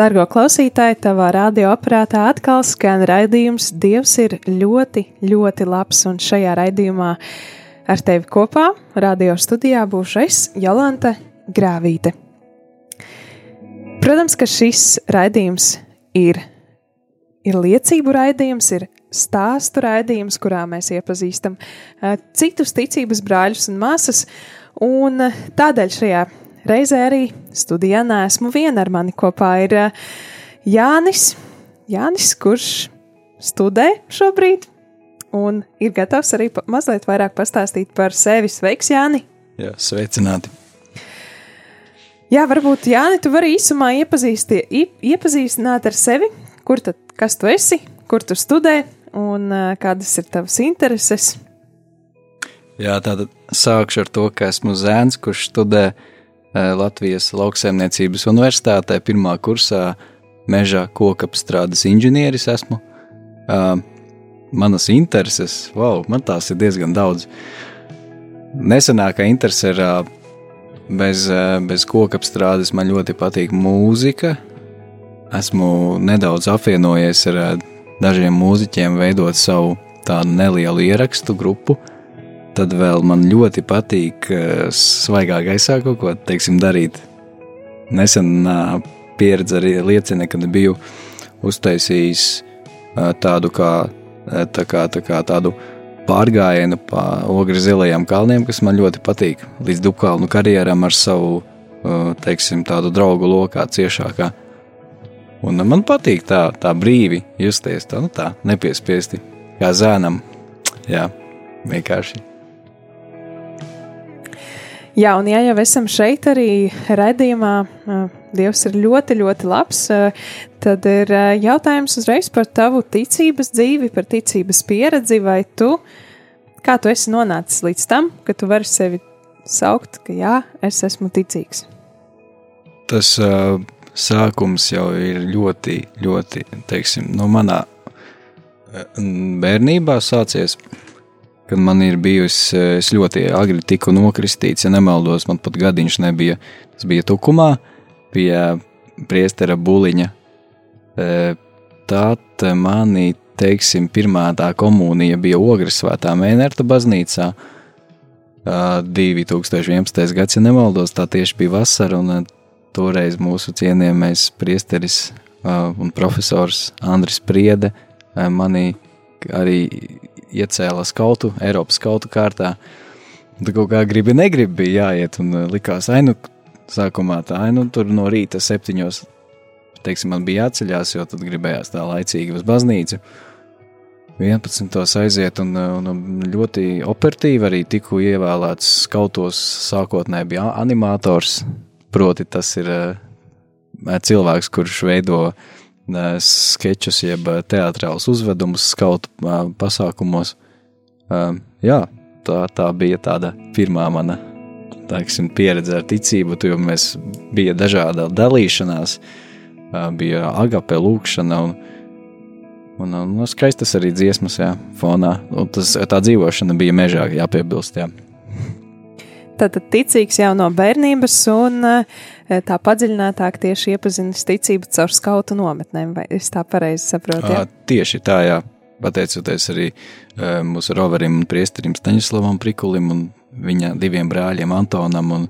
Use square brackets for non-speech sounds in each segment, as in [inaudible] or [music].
Dargo klausītāji, tavā radioaparātā atkal skan raidījums Dievs ir ļoti, ļoti labs, un šajā raidījumā ar tevi kopā radio studijā būšu es, Jolanta Grāvīte. Protams, ka šis raidījums ir, ir liecību raidījums, ir stāstu raidījums, kurā mēs iepazīstam eh, citus ticības brāļus un māsas, un eh, tādēļ šajā reizē arī studijā nesmu viena ar mani kopā ir eh, Jānis, Jānis, kurš studē šobrīd un ir gatavs arī mazliet vairāk pastāstīt par sevi. Sveiks, Jāni! Jā, sveicināti. Jā, varbūt Jāni, tu vari īsumā iepazīstināt ar sevi, kur tad, kas tu esi, kur tu studē un eh, kādas ir tavas intereses. Jā, tātad sākšu ar to, ka esmu zēns, kurš studē Latvijas lauksaimniecības universitātē, pirmā kursā meža kokapstrādes inženieris esmu. Uh, manas intereses, wow, man tās ir diezgan daudz. Nesenākā interese ir uh, bez, bez kokapstrādes, man ļoti patīk mūzika. Esmu nedaudz apvienojies ar dažiem mūziķiem, veidot savu tādu nelielu ierakstu grupu. Tad vēl man ļoti patīk uh, svaigā gaisā kaut ko teiksim, darīt. Nesen pieredze arī liecina, kad biju uztaisījis tādu kā, tā kā, tā kā tādu pārgājienu pa ogres zilajiem kalniem, kas man ļoti patīk. Līdz dubkalnu karjeram ar savu, teiksim, tādu draugu lokā ciešākā. Un man patīk tā, tā brīvi justies, tā, nu tā nepiespiesti, kā zēnam. Jā, vienkārši. Jā, un ja jau esam šeit arī redzījumā, Dievs ir ļoti, ļoti labs, tad ir jautājums uzreiz par tavu ticības dzīvi, par ticības pieredzi, vai tu, kā tu esi nonācis līdz tam, ka tu vari sevi saukt, ka jā, es esmu ticīgs. Tas uh, sākums jau ir ļoti, ļoti, teiksim, no manā uh, bērnībā sācies. Kad man ir bijusi, uh, es ļoti agri tiku nokristīts, ja nemaldos, man pat gadiņš nebija. Tas bija tukumā pie priestera buliņa. Uh, Tad manī, teiksim, pirmā tā komunija bija Ogres svētā Mēnerta baznīcā. Uh, 2011. gads, ja nemaldos, tā tieši bija vasara, un toreiz mūsu cienījamais priesteris un profesors Andris Priede mani arī iecēla skautu, Eiropas skautu kārtā. Tad kaut kā gribi, negribi bija jāiet, un uh, likās, ai, nu, sākumā tā, ai, nu, tur no rīta septiņos, teiksim, man bija jāceļās, jo tad gribējās tā laicīgi uz baznīcu. 11. aiziet, un, uh, un ļoti operatīvi arī tiku ievēlēts skautos. Sākotnēji bija animators, proti, tas ir uh, cilvēks, kurš veido uh, sketčus, jeb uh, teātrālus uzvedumus skautu uh, pasākumos. Uh, jā, tā, tā bija tāda pirmā mana teiksim, pieredze ar ticību, jo mēs bija dažāda dalīšanās, uh, bija agape lūkšana un, un, un, un skaistas arī dziesmas, jā, fonā. Un tas, tā dzīvošana bija mežā, jāpiebilst, jā. Tātad ticīgs jau no bērnības, un eh, tā padziļinātāk tieši iepazinis ticību caur skautu nometnēm, vai es tā pareizi saprotu? Ā, Ja? Tieši tā, jā. Pateicoties arī ā, mūsu roverim un priesterim Staņislavam Prikulim un viņa diviem brāļiem Antonam un,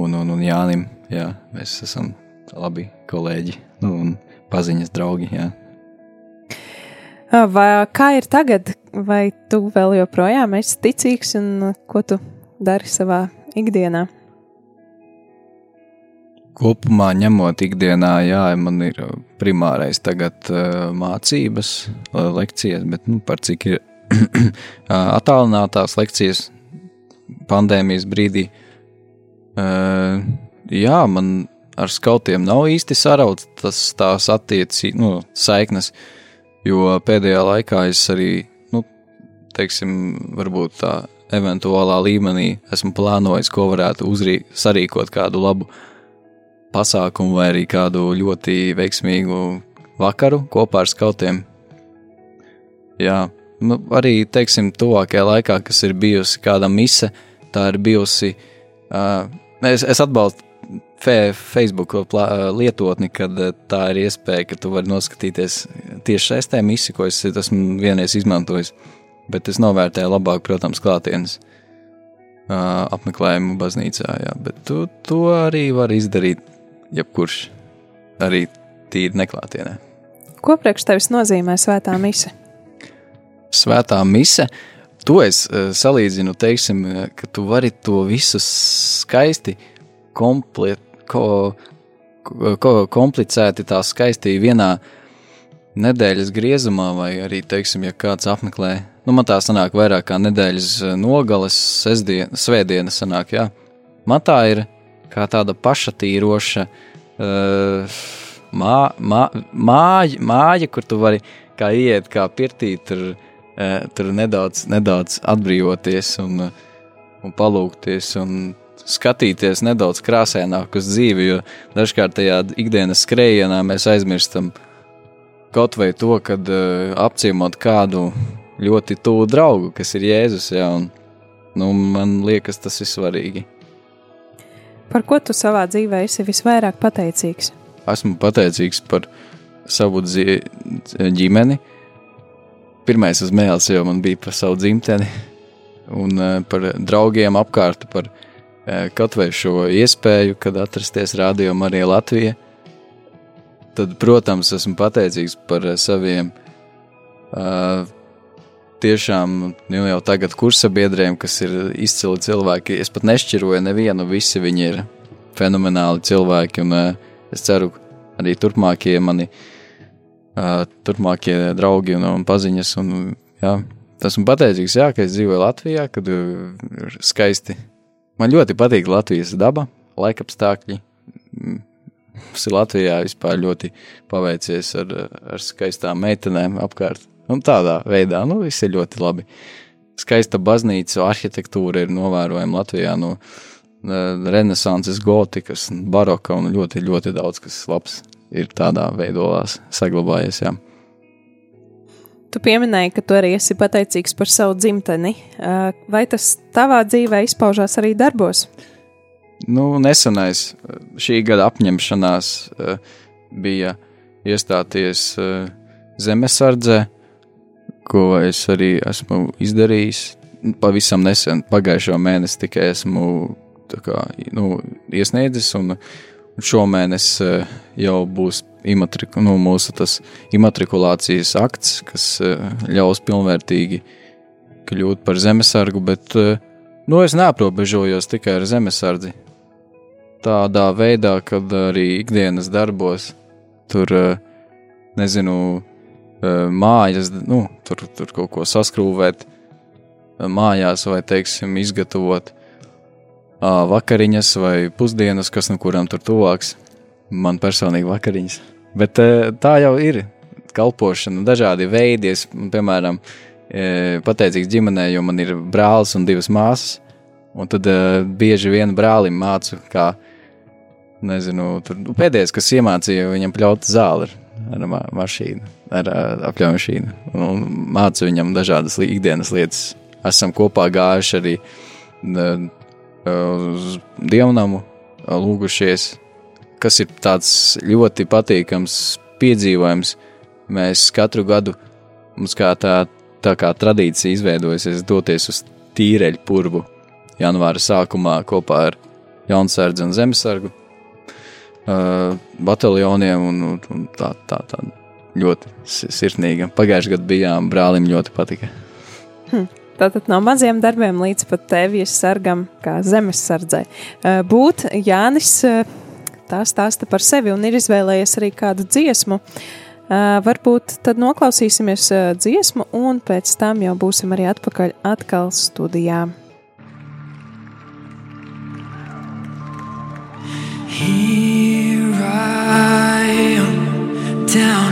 un, un, un Jānim. Jā, mēs esam labi kolēģi nu, un paziņas draugi. Jā. Vai, kā ir tagad, vai tu vēl joprojām esi ticīgs un ko tu dari savā ikdienā? kopumā ņemot ikdienā, jā, man ir primārais tagad uh, mācības, uh, lekcijas, bet nu, par cik ir [clears throat] attālinātās lekcijas pandēmijas brīdī. Uh, jā, man ar skautiem nav īsti sarauts tas tās attiecības, nu, saiknes, jo pēdējā laikā es arī, nu, teiksim, varbūt tā eventuālā līmenī esmu plānojis, ko varētu uzrī, sarīkot kādu labu pasākumu vai arī kādu ļoti veiksmīgu vakaru kopā ar skautiem. Jā, nu, arī, teiksim, tuvākajā laikā, kas ir bijusi kāda mise, tā ir bijusi, uh, es, es atbalstu fe, Facebook lietotni, kad tā ir iespēja, ka tu vari noskatīties tieši saistē misi, ko es esmu vienreiz izmantojis, bet es novērtēju labāk, protams, klātienes uh, apmeklējumu baznīcā, jā, bet tu to arī var izdarīt jebkurš, arī tīri neklātienē. Ko priekš tevis nozīmē svētā mise? Svētā mise, to es uh, salīdzinu, teiksim, ka tu vari to visu skaisti, komplet, ko, ko, komplicēti tā skaisti vienā nedēļas griezumā, vai arī, teiksim, ja kāds apmeklē, nu, man tā sanāk vairāk kā nedēļas nogales, sestdien, svētdiena sanāk, jā. Man tā ir kā tāda pašatīroša uh, mā, mā, māja, māja, kur tu vari kā iet, kā pirtī, tur, uh, tur nedaudz, nedaudz atbrīvoties un, un palūkties un skatīties nedaudz krāsaināk uz dzīvi, jo dažkārt tajā ikdienas skrējienā mēs aizmirstam kaut vai to, kad uh, apciemot kādu ļoti tuvu draugu, kas ir Jēzus, jā, un nu, man liekas, tas ir svarīgi. Par ko tu savā dzīvē esi visvairāk pateicīgs? Esmu pateicīgs par savu ģimeni. Pirmais uz mēles jau man bija par savu dzimteni, [laughs] un uh, par draugiem apkārt, par uh, kaut vai šo iespēju, kad atrasties Rādio Marija Latvija. Tad, protams, esmu pateicīgs par saviem uh, tiešām nu, jau tagad kursabiedriem, kas ir izcili cilvēki. Es pat nešķiroju nevienu, visi viņi ir fenomenāli cilvēki, un uh, es ceru, arī turpmākie mani, uh, turpmākie draugi un, un paziņas, un jā, esmu pateicīgs, jā, ka es dzīvoju Latvijā, kad ir skaisti. Man ļoti patīk Latvijas daba, laikapstākļi. Mums ir Latvijā vispār ļoti paveicies ar, ar skaistām meitenēm apkārt. Un tādā veidā, nu, viss ir ļoti labi. Skaista baznīca, arhitektūra ir novērojama Latvijā no renesanses, gotikas, baroka un ļoti, ļoti daudz kas labs ir tādā veidolās saglabājies. Jā. Tu pieminēji, ka tu arī esi pateicīgs par savu dzimteni. Vai tas tavā dzīvē izpaužās arī darbos? Nu, nesenais šī gada apņemšanās bija iestāties zemesardzē, ko es arī esmu izdarījis. Pavisam nesen, pagājušo mēnesi tikai esmu kā, nu, iesniedzis, un, šomēnes eh, jau būs imatriku, nu, mūsu imatrikulācijas akts, kas eh, ļaus pilnvērtīgi kļūt par zemesargu, bet eh, nu, es neaprobežojos tikai ar zemesardzi. Tādā veidā, kad arī ikdienas darbos tur, nezinu, mājas, nu, tur, tur kaut ko saskrūvēt mājās vai, teiksim, izgatavot vakariņas vai pusdienas, kas no kurām tur tuvāks. Man personīgi vakariņas. Bet tā jau ir kalpošana, dažādi veidi. Es, piemēram, pateicīgs ģimenē, jo man ir brālis un divas māsas. Un tad bieži vien brālim mācu, kā, nezinu, tur nu, pēdējais, kas iemācīja viņam pļaut zāli ar ma mašīnu, ar apļauju mašīnu. Un mācu viņam dažādas ikdienas lietas. Esam kopā gājuši arī uz dievnamu, lūgušies, kas ir tāds ļoti patīkams piedzīvojums. Mēs katru gadu, mums kā tā, tā kā tradīcija izveidojusies, doties uz tīreļu purvu janvāra sākumā kopā ar Jaunzērdzi un Zemesargu bataljoniem un, un tā, tā, tā ļoti sirsnīga. Pagājušajā gadā bijām brālim ļoti patika. Hm. Tātad no maziem darbiem līdz pat tēvijas sargam, kā zemes sardzē. Būt Jānis, tā stāsta par sevi un ir izvēlējies arī kādu dziesmu. Uh, varbūt tad noklausīsimies dziesmu, un pēc tam jau būsim arī atpakaļ atkal studijā. Here I am, down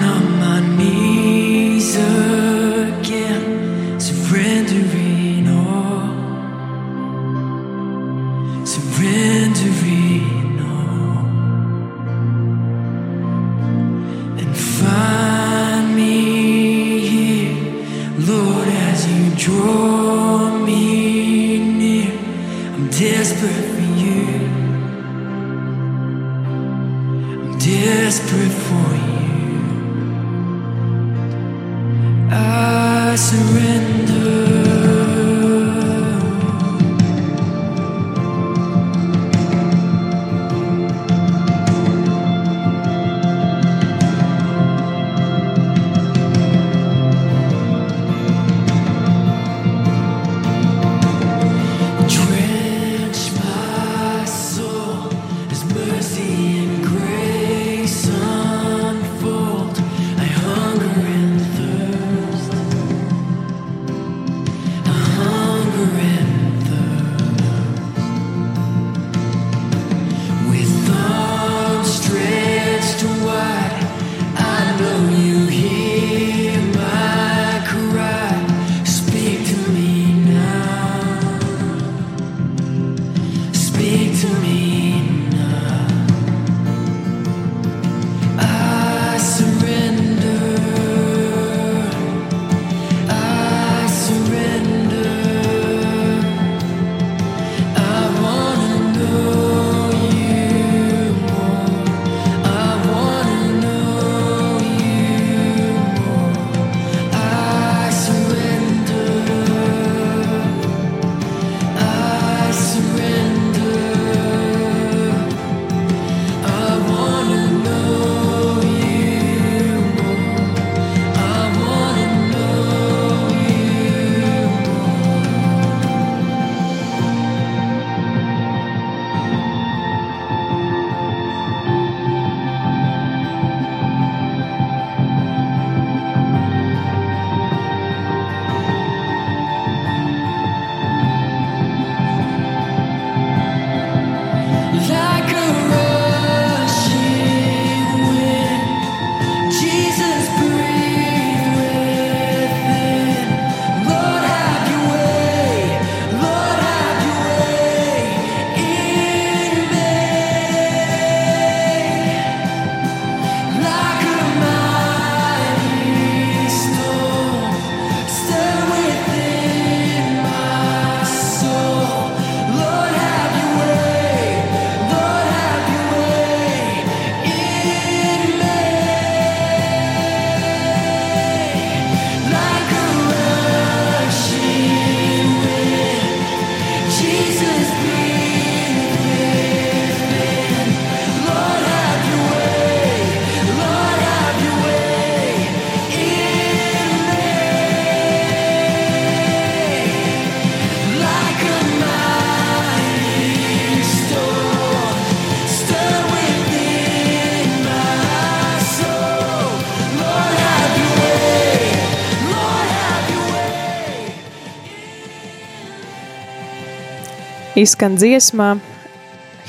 Izskan dziesmā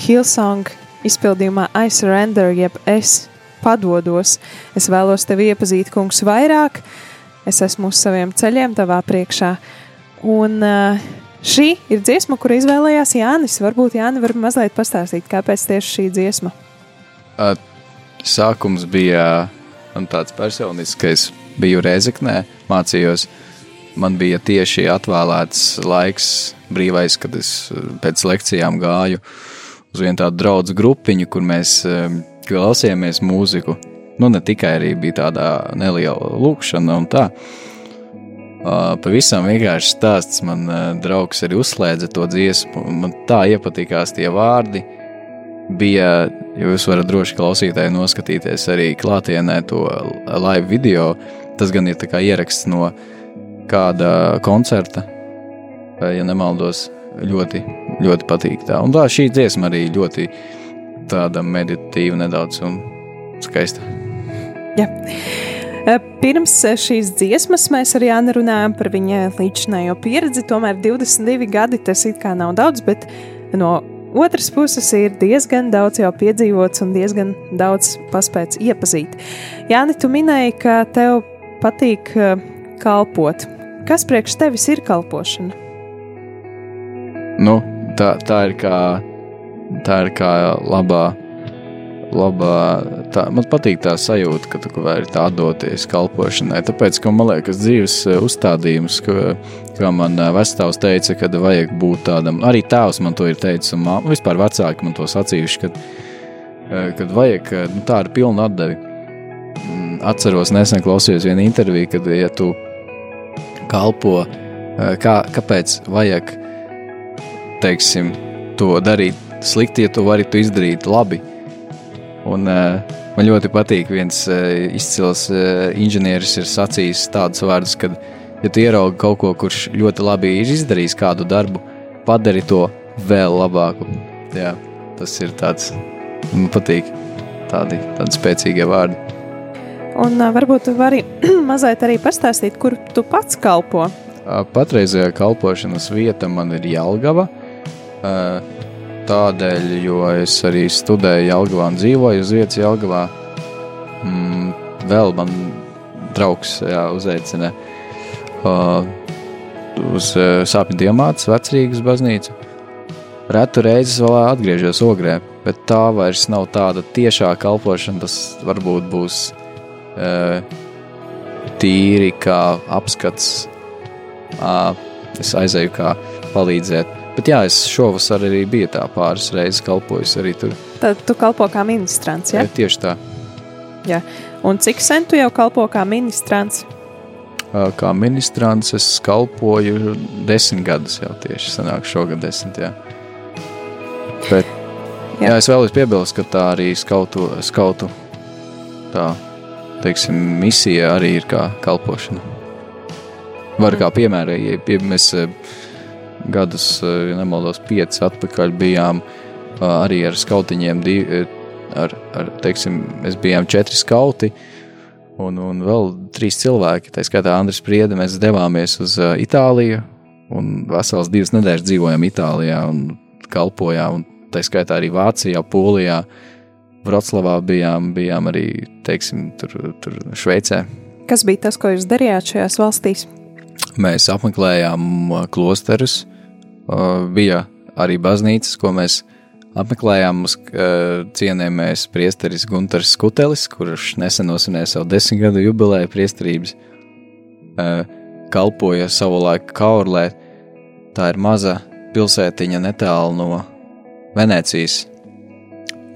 Hillsong izpildījumā I surrender, jeb es padodos. Es vēlos tevi iepazīt, kungs, vairāk. Es esmu uz saviem ceļiem tavā priekšā. Un uh, šī ir dziesma, kuru izvēlējās Jānis. Varbūt Jānis var mazliet pastāstīt, kāpēc tieši šī dziesma. Sākums bija man tāds personisks, ka es biju Reizeknē, mācījos. Man bija tieši atvēlēts laiks, brīvais, kad es eh, pēc lekcijām gāju uz vienu tādu draugu grupiņu, kur mēs eh, klausījāmies mūziku. Nu, ne tikai arī bija tāda neliela lūkšana un tā. Pavisam vienkārši stāsts. Man uh, draugs arī uzslēdza to dziesmu. Man tā iepatikās tie vārdi. Bija, jo jūs varat droši klausītāji noskatīties arī klātienē to live video. Tas gan ir ieraksts no kāda koncerta, ja nemaldos, ļoti, ļoti patīk tā. Un tā šī dziesma arī ļoti tāda meditatīva nedaudz un skaista. Jā. Eh, Pirms šīs dziesmas mēs arī runājām par viņa līdzinējo pieredzi. Tomēr 22 gadi tas it kā nav daudz, bet no otras puses ir diezgan daudz jau piedzīvots un diezgan daudz paspēts iepazīt. Jāni, tu minēji, ka tev patīk eh, kalpot. Kas priekš tevis ir kalpošana? Nu, tā, tā ir kā, tā ir kā labā, labā tā, man patīk tā sajūta, ka tu vari tā doties kalpošanai. Tāpēc, ka man liekas, dzīves eh, uzstādījums, ka, kā man eh, vecāks teica, ka vajag būt tādam, arī tēvs man to ir teicis, un māma, vispār vecāki man to sacījuši, kad, eh, kad vajag nu, tādu pilnu atdevi. Mm, Atceros, nesen klausījos vienu interviju, kad, ja tu kalpo, kā, kāpēc vajag, teiksim, to darīt slikti, ja tu vari to izdarīt labi. Un, uh, man ļoti patīk, viens uh, izcils uh, inženieris ir sacījis tādus vārdus, ka, ja tu ieraugi kaut ko, kurš ļoti labi ir izdarījis kādu darbu, padari to vēl labāku. Jā, tas ir tāds, man patīk tādi, tādi spēcīgie vārdi. Un uh, varbūt tu vari [clears throat] mazliet arī pastāstīt, kur tu pats kalpo. Patreizējā kalpošanas vieta man ir Jelgava. Uh, tādēļ, jo es arī studēju Jelgavā un dzīvoju uz vietas Jelgavā. Mm, vēl man draugs jā, uzaicina uh, uz uh, Sāpju diamātas vecrīgas baznīcu. Retu reizi vēl atgriežos ogrē, bet tā vairs nav tāda tiešā kalpošana. Tas varbūt būs uh, tīri kā apskats. Uh, es aizēju kā palīdzēt Bet jā, es šovasar arī biju tā pāris reizes kalpojis arī tur. Tad tu kalpo kā ministrants, ja? Jā, tieši tā. Jā. Un cik sen tu jau kalpo kā ministrants? Ā, Kā ministrants es kalpoju desmit gadus jau tieši sanāk šogad desmit, jā. Bet, Jā. jā, es vēlos piebilst, ka tā arī skautu, skautu tā, teiksim, misija arī ir kā kalpošana. Var kā piemēra, ja mēs eh, gadus, eh, ja nemaldos, pieci atpakaļ bijām eh, arī ar skautiņiem, divi, ar, ar, teiksim, mēs bijām četri skauti, un, un vēl trīs cilvēki, tā skaitā Andris Priede, mēs devāmies uz eh, Itāliju, un vesels divas nedēļas dzīvojām Itālijā un kalpojām, un tā skaitā arī Vācijā, Polijā, Vroclavā bijām, bijām arī, teiksim, tur, tur Šveicē. Kas bija tas, ko jūs darījāt šajās valstīs? Mēs apmeklējām klosterus, bija arī baznīcas, ko mēs apmeklējām. Mums uh, cienījamais priesteris Gunārs Skutelis, kurš nesen nosvinēja savu desmit gadu jubileju priesterības, uh, kalpoja savulaik Kaurlē. Tā ir maza pilsētiņa netālu no Venecijas.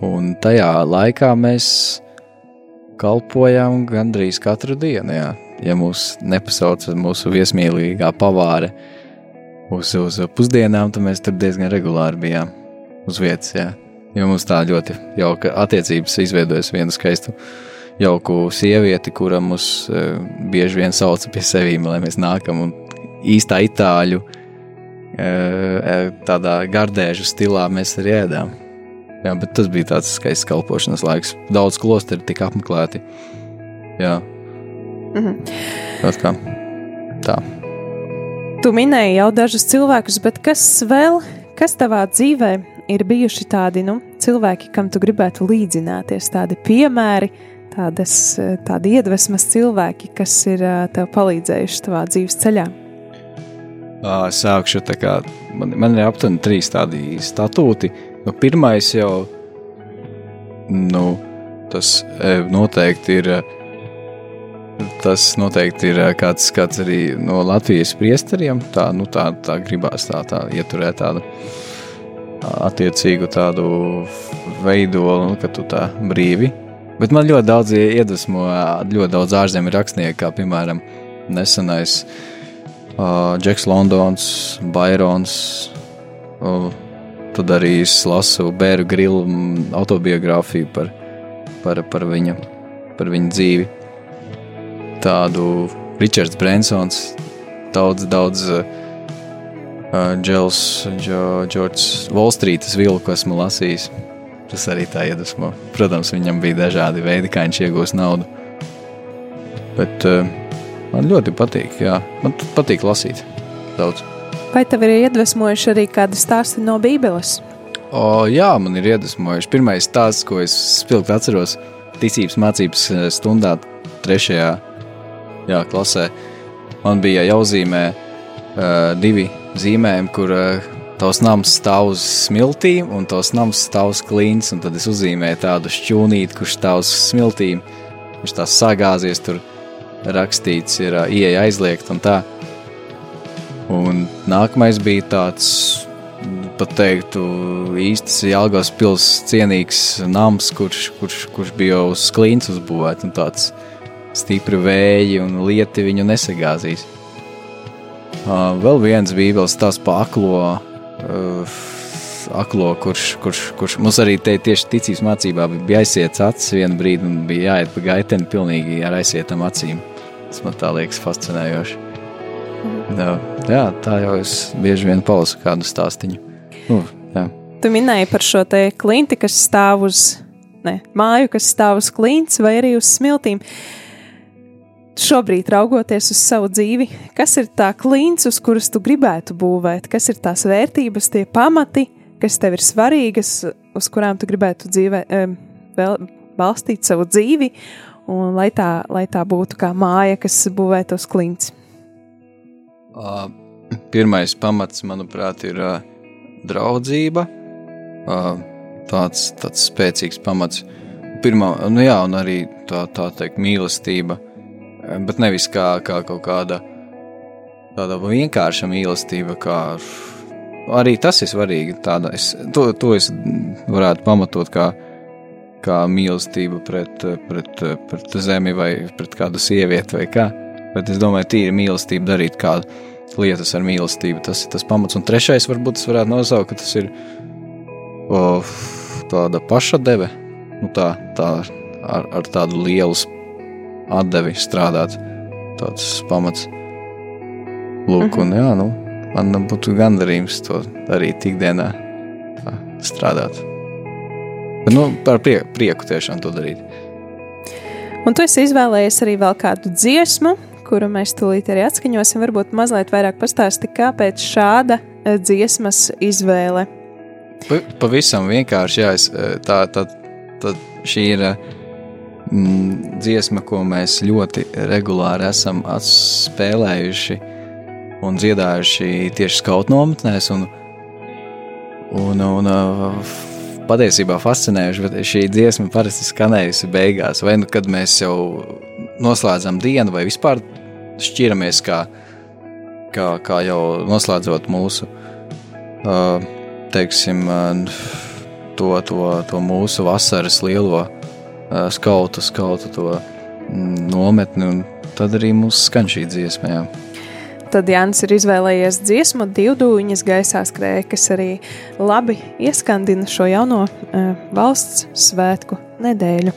Un tajā laikā mēs kalpojām gandrīz katru dienu. Jā. Ja mūs nepasauc mūsu viesmīlīgā pavāre uz, uz pusdienām, tad mēs tur diezgan regulāri bijām uz vietas. Jā. Jo mums tā ļoti jauka attiecības izveidojas vienu skaistu, jauku sievieti, kura mūs uh, bieži vien sauca pie sevis, lai mēs nākam un īstā itāļu, uh, tādā gardēžu stilā mēs arī ēdām. Jā, bet tas bija tāds skaists kalpošanas laiks. Daudz klosteri tika apmeklēti. Jā, Mhm. tas kā tā. Tu minēji jau dažus cilvēkus, bet kas vēl, kas tavā dzīvē ir bijuši tādi nu, cilvēki, kam tu gribētu līdzināties, tādi piemēri, tādas, tādi iedvesmas cilvēki, kas ir tev palīdzējuši tavā dzīves ceļā? Sākšu tā kā man, man ir aptuveni trīs tādi statūti. Nu, pirmais jau, nu, tas noteikti ir. Tas noteikti ir e, kāds, kāds arī no Latvijas priesteriem. Tā, nu, tā, tā gribās tā, tā ieturēt tādu attiecīgu tādu veidolu, nu, ka tu tā brīvi. Bet man ļoti daudz iedvesmo, ļoti daudz ārzemju rakstnieku, kā piemēram nesenais uh, Džeks Londons, Bairons. Uh, tad arī es lasu Bēru Grilu autobiogrāfiju par, par, par, viņa, par viņa dzīvi. Tādu Ričards Brensons, daudz, daudz uh, Džels, Džordžs Volstrītas vilku esmu lasījis. tas arī tā iedvesmo. Protams, viņam bija dažādi veidi, kā viņš iegūst naudu. Bet uh, man ļoti patīk, jā, man patīk lasīt daudz. Vai tev ir iedvesmojuši arī kādi stāsti no Bībeles? O, jā, man ir iedvesmojuši. Pirmais stāsts, ko es spilgti atceros, ticības mācības eh, stundā, trešajā jā, klasē. Man bija jāuzzīmē uh, divi zīmējumi, kur uh, tavs nams stāv uz smiltīm un tavs nams stāv uz klīns. Tad es uzzīmēju tādu šķūnīti, kurš stāv uz smiltīm, kurš tās sagāzies, tur rakstīts, ir uh, ieeja aizliegt un tā. Un nākamais bija tāds pat teiktu, īstais Jālgās pilsētas cienīgs nams, kurš, kurš, kurš bija uz klīns uzbūvēts, un tāds stipri vēji un lieti viņu nesagāzīs. Uh, vēl viens bībeles tās pa aklo, uh, aklo kurš, kurš, kurš mums arī te tieši ticības mācībā bija aizsiets acis vienu brīdi un bija jāiet pa gaiteni pilnīgi ar aizsietam acīm. Tas man tā liekas fascinējoši. Jā, jā, tā jau es bieži vien palasu kādu stāstīņu. Nu, jā. Tu minēji par šo te klinti, kas stāv uz ne, māju, kas stāv uz klints vai arī uz smiltīm. Šobrīd, raugoties uz savu dzīvi, kas ir tā klints, uz kuras tu gribētu būvēt, kas ir tās vērtības, tie pamati, kas tev ir svarīgas, uz kurām tu gribētu dzīvē, vēl, balstīt savu dzīvi, un lai tā, lai tā būtu kā māja, kas būvētos klints. Uh, pirmais pamats, manuprāt, ir uh, draudzība. Uh, tāds, tāds spēcīgs pamats. Pirmā, nu jā, un arī tā, tā teikt, mīlestība. Bet nevis kā, kā kaut kāda tāda vienkārša mīlestība, kā arī tas ir svarīgi. Tāda, es, to, to es varētu pamatot kā, kā mīlestība pret, pret, pret zemi vai pret kādu sievieti vai kā. Bet es domāju, tīri mīlestība darīt kādu lietas ar mīlestību. Tas ir tas pamats. Un trešais, varbūt tas varētu nosaukt, ka tas ir o, tāda paša deve. Nu, tā, tā ar, ar tādu lielu atdevi strādāt. Tāds pamats. Lūk, un jā, nu, man būtu gandarījums to darīt ikdienā, tā, strādāt. Bet, nu, par prieku, prieku tiešām to darīt. Un tu esi izvēlējies arī vēl kādu dziesmu, kuru mēs tūlīt arī atskaņosim. Varbūt mazliet vairāk pastāsti, kāpēc šāda eh, dziesmas izvēle. Pa, pavisam vienkārši, jā, es, eh, tā, tā, tā šī ir mm, dziesma, ko mēs ļoti regulāri esam spēlējuši un dziedājuši tieši skautu nometnēs. Un, un, un, uh, patiesībā fascinējuši, bet šī dziesma parasti skanējusi beigās, vai nu kad mēs jau noslēdzam dienu, vai vispār šķiramies, kā, kā, kā jau noslēdzot mūsu, uh, teiksim, to, to, to mūsu vasaras lielo uh, skautu, skautu to mm, nometni, tad arī mums skan šī dziesma. Jā. Tad Jānis ir izvēlējies dziesmu, divu dūņas gaisā skrēja, kas arī labi ieskandina šo jauno uh, valsts svētku nedēļu.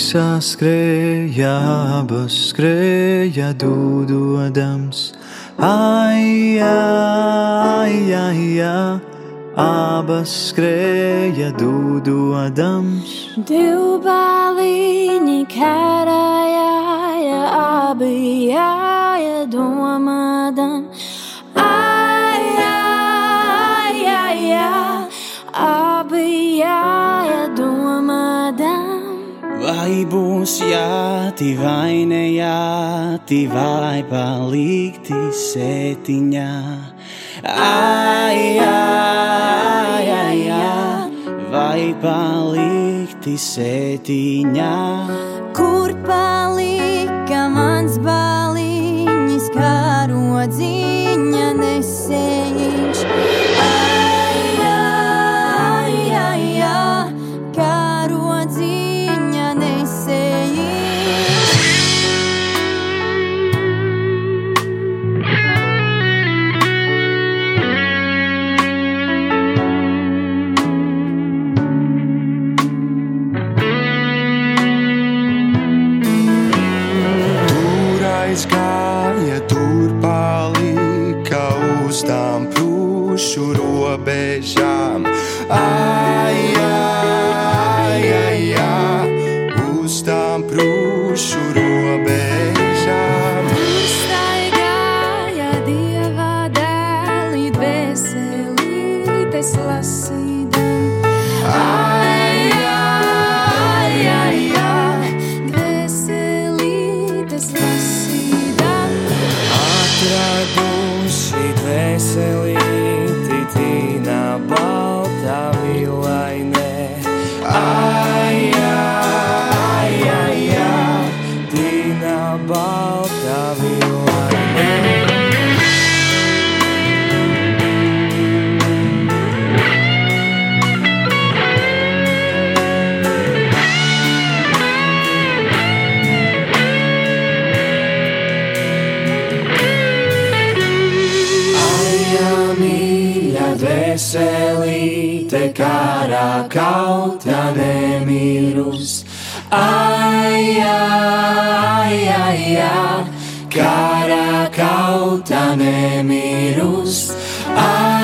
Gaisā skrēja, abas skrēja dūdodams. Ai, ai, ai, ai, abas skrēja dūdodams. Divbalīņi karājāja, abi jāja domādam. Vai būs jāti vai ne jāti, vai palikti sētiņā? Ai, ai, ai, ai, vai palikti sētiņā? Kur palika mans baliņš, kā rodziņa nemirus. Aija, aija, aija, karā kautā nemirus. Aija,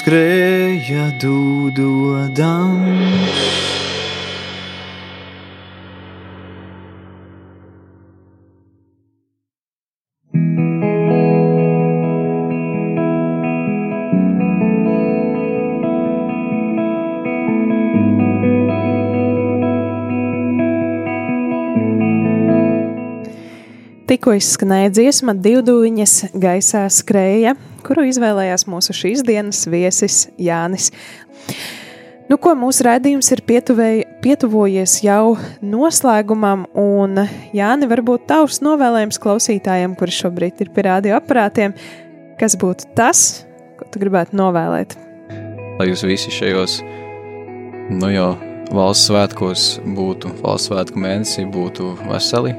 skrēja dūdodams. Tikko izskanēja dziesma Divdūņas gaisā skrēja, kuru izvēlējās mūsu šīs dienas viesis Jānis. Nu, ko mūsu raidījums ir pietuvēj, pietuvojies jau noslēgumam, un Jāni, varbūt tavs novēlējums klausītājiem, kuri šobrīd ir pie radioaparātiem, kas būtu tas, ko tu gribētu novēlēt? lai jūs visi šajos, nu jau valsts svētkos būtu, valsts svētku mēnesī būtu veseli,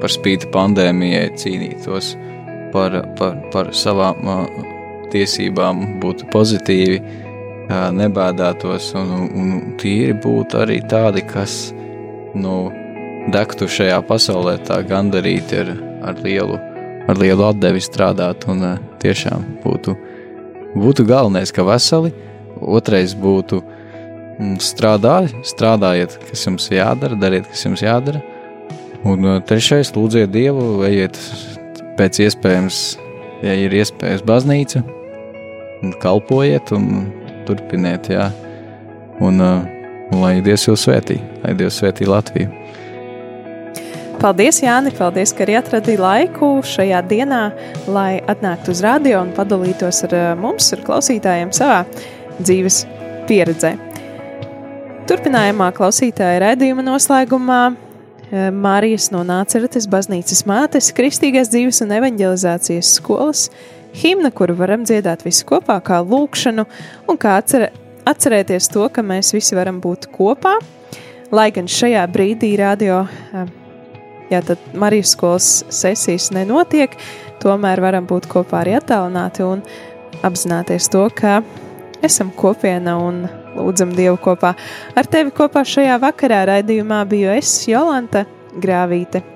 par spīti pandēmijai cīnītos par, par, par savām ā, tiesībām, būtu pozitīvi, ā, nebēdātos un, un tīri būtu arī tādi, kas, nu, degtu šajā pasaulē tā gandarīti ar, ar lielu, ar lielu atdevi strādāt un ā, tiešām būtu būtu galvenais, ka veseli, otrais būtu mm, strādāj, strādājiet, kas jums jādara, dariet, kas jums jādara, un uh, trešais lūdziet Dievu, ejiet pēc iespējams, ja ir iespējas baznīca, un kalpojiet un turpiniet, jā, un, uh, un lai Dievs jūs svētī, lai Dievs svētī Latviju. Paldies, Jāni! Paldies, ka arī atradīji laiku šajā dienā, lai atnāktu uz radio un padalītos ar eh, mums, ar klausītājiem, savā dzīves pieredzē. Turpinājumā klausītāja raidījuma noslēgumā Mārijas no Nāceretes baznīcas mātes, Kristīgās dzīves un evanģelizācijas skolas, himna, kuru varam dziedāt visi kopā, kā lūkšanu, un kā atcer, atcerēties to, ka mēs visi varam būt kopā, lai gan šajā brīdī radio ja tad Marijas skolas sesijas nenotiek, tomēr varam būt kopā arī attālināti un apzināties to, ka esam kopiena un lūdzam Dievu kopā. Ar tevi kopā šajā vakarā raidījumā biju es, Jolanta Grāvīte.